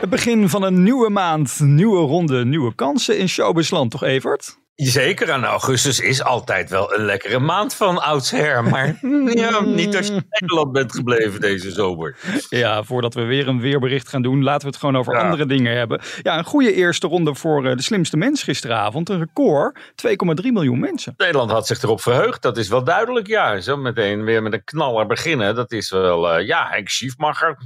Het begin van een nieuwe maand, nieuwe ronde, nieuwe kansen in showbizland, toch Evert? Zeker, en augustus is altijd wel een lekkere maand van oudsher. Maar ja, niet als je in Nederland bent gebleven deze zomer. Ja, voordat we weer een weerbericht gaan doen, laten we het gewoon over Ja. andere dingen hebben. Ja, een goede eerste ronde voor eh, de slimste mens gisteravond. Een record, 2,3 miljoen mensen. Nederland had zich erop verheugd, dat is wel duidelijk. Ja, zo meteen weer met een knaller beginnen. Dat is wel, eh, ja, Henk Schiefmacher.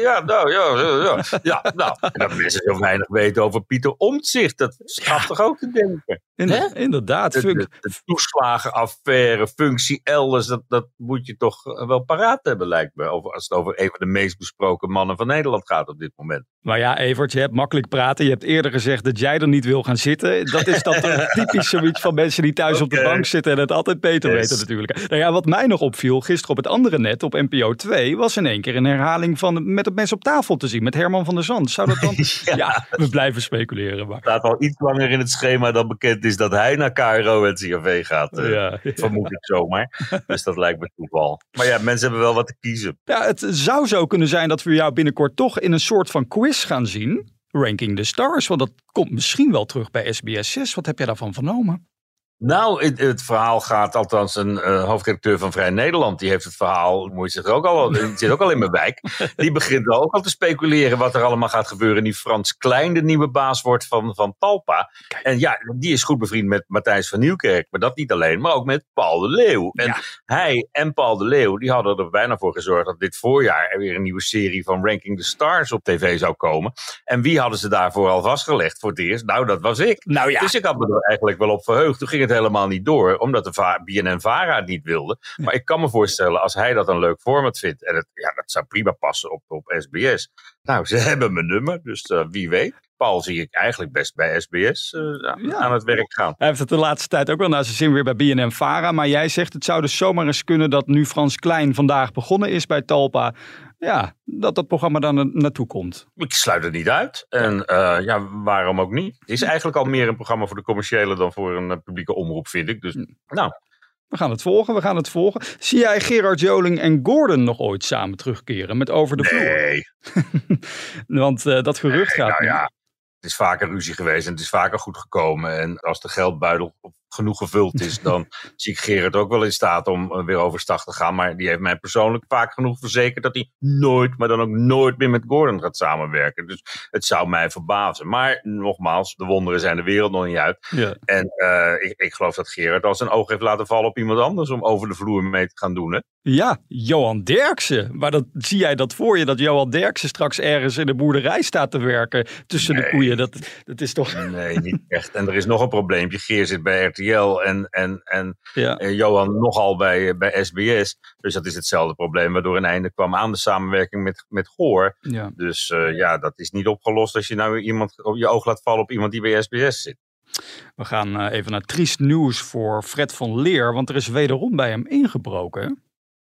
Ja, nou, ja, ja, ja. ja nou, en dat mensen zo weinig weten over Pieter Omtzigt. Dat gaat toch ook te denken. In- Inderdaad. De, de, de toeslagenaffaire, functie elders, dat, dat moet je toch wel paraat hebben, lijkt me. Over, als het over een van de meest besproken mannen van Nederland gaat op dit moment. Maar ja, Evert, je hebt makkelijk praten. Je hebt eerder gezegd dat jij er niet wil gaan zitten. Dat is dan typisch zoiets van mensen die thuis op de bank zitten en het altijd beter Yes. weten natuurlijk. Nou ja, wat mij nog opviel, gisteren op het andere net, op NPO 2, was in één keer een herhaling van Met het mes op tafel te zien met Herman van der Zand. Zou dat dan... ja. we blijven speculeren. Maar... staat al iets langer in het schema dan bekend is dat hij naar KRO en CRV gaat. eh, Ja. Vermoed ik zomaar. Dus dat lijkt me toeval. Maar ja, mensen hebben wel wat te kiezen. Ja, het zou zo kunnen zijn dat we jou binnenkort toch in een soort van quiz gaan zien. Ranking the Stars, want dat komt misschien wel terug bij SBS 6. Wat heb jij daarvan vernomen? Nou, het, het verhaal gaat, althans een eh, hoofdredacteur van Vrij Nederland, die heeft het verhaal, moet je ook al, die zit ook al in mijn wijk, die begint ook al te speculeren wat er allemaal gaat gebeuren. Die Frans Klein de nieuwe baas wordt van, van Talpa. En ja, die is goed bevriend met Matthijs van Nieuwkerk, maar dat niet alleen, maar ook met Paul de Leeuw. En Ja. hij en Paul de Leeuw, die hadden er bijna voor gezorgd dat dit voorjaar er weer een nieuwe serie van Ranking the Stars op tv zou komen. En wie hadden ze daarvoor al vastgelegd voor het eerst? Nou, dat was ik. Nou ja, Dus ik had me er eigenlijk wel op verheugd. Toen ging het helemaal niet door, omdat de Va- BNN-VARA het niet wilde. Maar ik kan me voorstellen, als hij dat een leuk format vindt, en het, ja, dat zou prima passen op, op SBS. Nou, ze hebben mijn nummer, dus eh, wie weet. Paul zie ik eigenlijk best bij SBS eh, Ja. aan het werk gaan. hij heeft het de laatste tijd ook wel naar zijn zin weer bij BNM Vara. Maar jij zegt het zou dus zomaar eens kunnen dat nu Frans Klein vandaag begonnen is bij Talpa. Ja, dat dat programma dan na- naartoe komt. Ik sluit het niet uit. En eh, ja, waarom ook niet? Het is eigenlijk al meer een programma voor de commerciële dan voor een eh, publieke omroep, vind ik. Dus nou, We gaan het volgen, we gaan het volgen. Zie jij Gerard Joling en Gordon nog ooit samen terugkeren met Over de Vloer? nee. Want eh, dat gerucht gaat Nou ja, het is vaker ruzie geweest en het is vaker goed gekomen. En als de geldbuidel genoeg gevuld is, dan zie ik Gerard ook wel in staat om eh, weer overstag te gaan. Maar die heeft mij persoonlijk vaak genoeg verzekerd dat hij nooit, maar dan ook nooit meer met Gordon gaat samenwerken. Dus het zou mij verbazen. Maar nogmaals, de wonderen zijn de wereld nog niet uit. Ja. En eh, ik, ik geloof dat Gerard al zijn oog heeft laten vallen op iemand anders om over de vloer mee te gaan doen. Hè? Ja, Johan Derksen. Maar dat, zie jij dat voor je, dat Johan Derksen straks ergens in de boerderij staat te werken tussen de koeien? Dat, dat is toch... Nee, niet echt. En er is nog een probleempje. Geer zit bij RTL en, en, en Ja. En Johan nogal bij, eh, bij SBS. Dus dat is hetzelfde probleem, waardoor een einde kwam aan de samenwerking met, met Goor. ja. Dus eh, ja, dat is niet opgelost als je nou iemand op je oog laat vallen op iemand die bij SBS zit. We gaan eh, even naar triest nieuws voor Fred van Leer, want er is wederom bij hem ingebroken.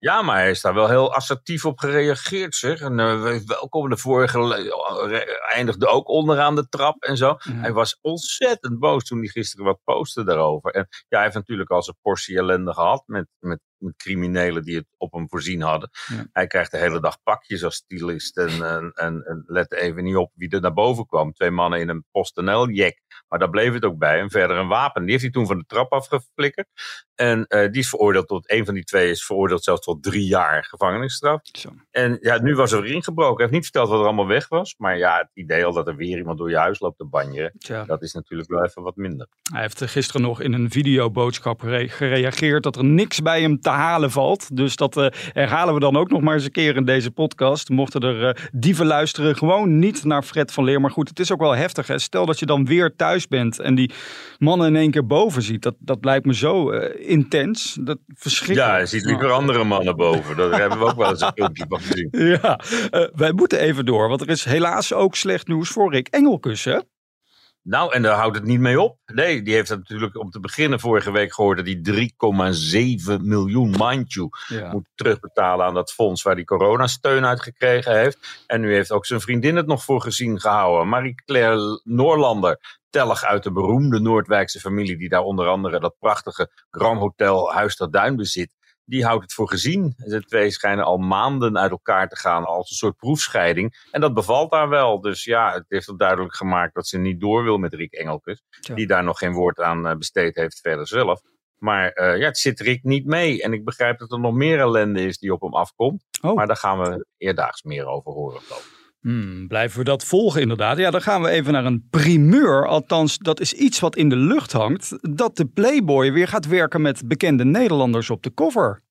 Ja, maar hij is daar wel heel assertief op gereageerd, zeg. En eh, welkom, de vorige eh, eindigde ook onderaan de trap en zo. Ja. Hij was ontzettend boos toen hij gisteren wat postte daarover. En ja, hij heeft natuurlijk al zijn portie ellende gehad met, met, met criminelen die het op hem voorzien hadden. Hij krijgt de hele dag pakjes als stylist en, en, en, en let even niet op wie er naar boven kwam. Twee mannen in een PostNL-jack. Maar daar bleef het ook bij. En verder een wapen. Die heeft hij toen van de trap afgeflikkerd. En eh, die is veroordeeld tot, een van die twee is veroordeeld zelfs tot drie jaar gevangenisstraf. Zo. En ja, nu was er weer ingebroken. Hij heeft niet verteld wat er allemaal weg was. Maar ja, het idee al dat er weer iemand door je huis loopt te banjeren. Dat is natuurlijk wel even wat minder. Hij heeft eh, gisteren nog in een videoboodschap gere- gereageerd dat er niks bij hem te halen valt. Dus dat eh, herhalen we dan ook nog maar eens een keer in deze podcast. Mochten er eh, dieven luisteren, gewoon niet naar Fred van Leer. Maar goed, het is ook wel heftig. Hè? Stel dat je dan weer thuis bent en die mannen in één keer boven ziet. Dat, dat lijkt me zo intens. Dat verschrikkelijk. Ja, je ziet liever andere mannen boven. Daar hebben we ook wel eens een filmpje van gezien. Ja, eh, wij moeten even door, want er is helaas ook slecht nieuws voor Rick Engelkus, hè? Nou, en daar houdt het niet mee op. Nee, die heeft dat natuurlijk om te beginnen vorige week gehoord dat die 3,7 miljoen, mind you, moet terugbetalen aan dat fonds waar die coronasteun uit gekregen heeft. En nu heeft ook zijn vriendin het nog voor gezien gehouden. Marie-Claire Noorlander, tellig uit de beroemde Noordwijkse familie, die daar onder andere dat prachtige Grand Hotel Huis ter Duin bezit die houdt het voor gezien. De twee schijnen al maanden uit elkaar te gaan als een soort proefscheiding. En dat bevalt daar wel. Dus ja, het heeft het duidelijk gemaakt dat ze niet door wil met Riek Engelkes. Die daar nog geen woord aan eh, besteed heeft verder zelf. Maar uh, ja, het zit Rick niet mee. En ik begrijp dat er nog meer ellende is die op hem afkomt. Oh. Maar daar gaan we eerdaags meer over horen. Hmm, blijven we dat volgen inderdaad? Ja, dan gaan we even naar een primeur. Althans, dat is iets wat in de lucht hangt. Dat de Playboy weer gaat werken met bekende Nederlanders op de cover.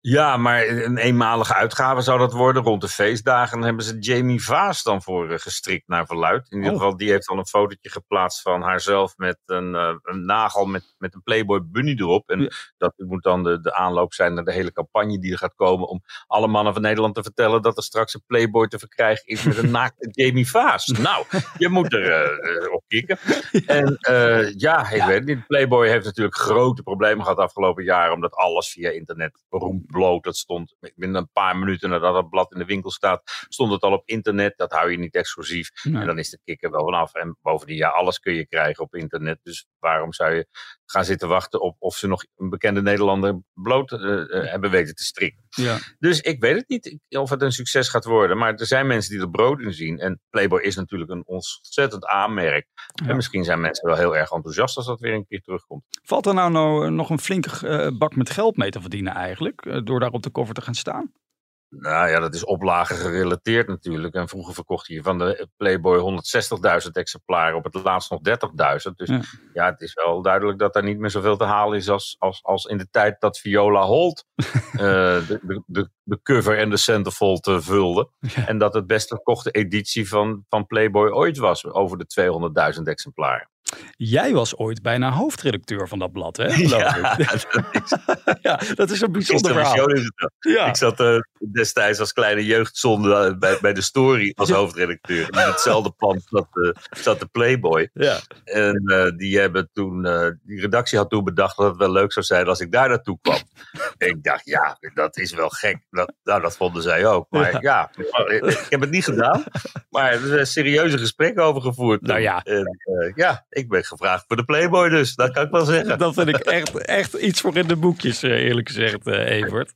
Ja, maar een eenmalige uitgave zou dat worden. Rond de feestdagen hebben ze Jamie Vaas dan voor uh, gestrikt naar verluid. In ieder oh. geval, die heeft dan een fotootje geplaatst van haarzelf met een, uh, een nagel met, met een Playboy bunny erop. En dat moet dan de, de aanloop zijn naar de hele campagne die er gaat komen om alle mannen van Nederland te vertellen dat er straks een Playboy te verkrijgen is met een naakte Jamie Vaas. Nou, je moet er uh, op kicken. En ja, ik weet het niet. Playboy heeft natuurlijk grote problemen gehad afgelopen jaren omdat alles via internet beroemd bloot. Dat stond binnen een paar minuten nadat het blad in de winkel staat, stond het al op internet. Dat hou je niet exclusief. En dan is de kikker wel vanaf. En bovendien, ja, alles kun je krijgen op internet. Dus waarom zou je gaan zitten wachten op of ze nog een bekende Nederlander bloot uh, hebben weten te strikken? Ja. Dus ik weet het niet of het een succes gaat worden. Maar er zijn mensen die er brood in zien. En Playboy is natuurlijk een ontzettend aanmerk. En misschien zijn mensen wel heel erg enthousiast als dat weer een keer terugkomt. Valt er nou, nou nog een flinke bak met geld mee te verdienen eigenlijk? door daar op de cover te gaan staan? Nou ja, dat is oplagen gerelateerd natuurlijk. En vroeger verkocht je van de Playboy 160.000 exemplaren, op het laatst nog 30.000. Dus ja. het is wel duidelijk dat er niet meer zoveel te halen is als, als, als in de tijd dat Viola Holt uh, de, de, de, cover en de centerfold uh, vulde. En dat het best verkochte editie van, van Playboy ooit was, over de 200.000 exemplaren. Jij was ooit bijna hoofdredacteur van dat blad, hè? Ja, dat is, ja, dat is een bijzonder verhaal. Ja. Ik zat uh, destijds als kleine jeugdzonde eh, bij, bij de Story als hoofdredacteur. In hetzelfde pand zat, uh, zat de Playboy. Ja. En die, hebben toen, die redactie had toen bedacht dat het wel leuk zou zijn als ik daar naartoe kwam. ik dacht, ja, dat is wel gek. Dat, nou, dat vonden zij ook. Maar ja, ik heb het niet gedaan. Maar er zijn serieuze gesprekken over gevoerd. Nou ja. En, ja, ik ben gevraagd voor de Playboy dus. Dat kan ik wel zeggen. Dat vind ik echt, echt iets voor in de boekjes, eh, eerlijk gezegd, uh, Evert.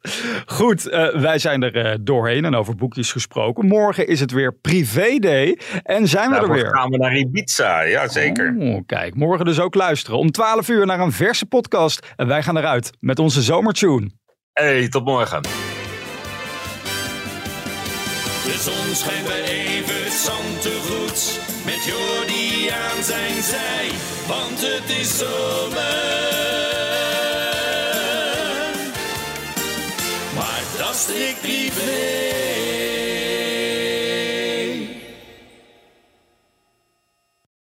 Goed, uh, wij zijn er doorheen en over boekjes gesproken. Morgen is het weer privé day en zijn we er weer. gaan we naar Ibiza, ja zeker. Oh, kijk, morgen dus ook luisteren. Om 12 uur naar een verse podcast. En wij gaan eruit met onze zomertune. Hey, tot morgen. Zon schijnt bij Evert Zantegoed met Jordi aan zijn zij, want het is zomer. Maar dat ik privé.